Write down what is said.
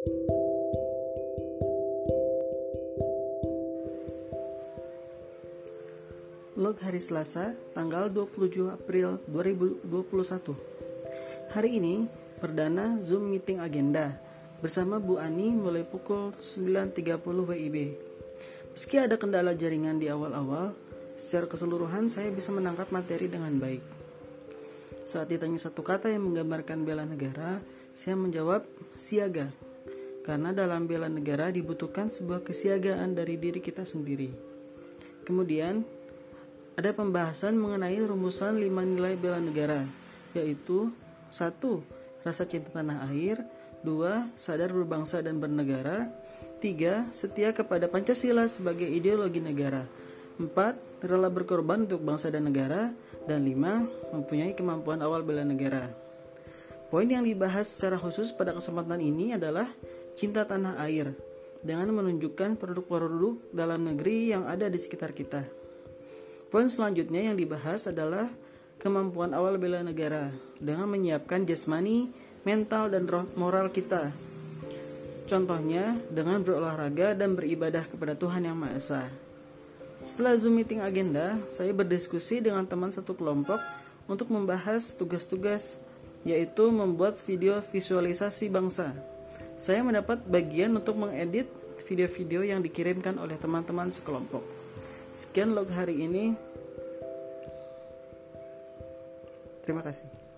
Log hari Selasa, tanggal 27 April 2021. Hari ini, perdana Zoom meeting agenda bersama Bu Ani mulai pukul 9.30 WIB. Meski ada kendala jaringan di awal-awal, secara keseluruhan saya bisa menangkap materi dengan baik. Saat ditanya satu kata yang menggambarkan bela negara, saya menjawab siaga. Karena dalam bela negara dibutuhkan sebuah kesiagaan dari diri kita sendiri. Kemudian, ada pembahasan mengenai rumusan lima nilai bela negara, yaitu satu Rasa cinta tanah air, dua Sadar berbangsa dan bernegara, tiga Setia kepada Pancasila sebagai ideologi negara, empat Rela berkorban untuk bangsa dan negara, dan lima Mempunyai kemampuan awal bela negara. Poin yang dibahas secara khusus pada kesempatan ini adalah cinta tanah air, dengan menunjukkan produk-produk dalam negeri yang ada di sekitar kita. Poin selanjutnya yang dibahas adalah kemampuan awal bela negara dengan menyiapkan jasmani, mental, dan moral kita. Contohnya dengan berolahraga dan beribadah kepada Tuhan Yang Maha Esa. Setelah Zoom meeting agenda, saya berdiskusi dengan teman satu kelompok untuk membahas tugas-tugas yaitu membuat video visualisasi bangsa. Saya mendapat bagian untuk mengedit video-video yang dikirimkan oleh teman-teman sekelompok. Sekian log hari ini. Terima kasih.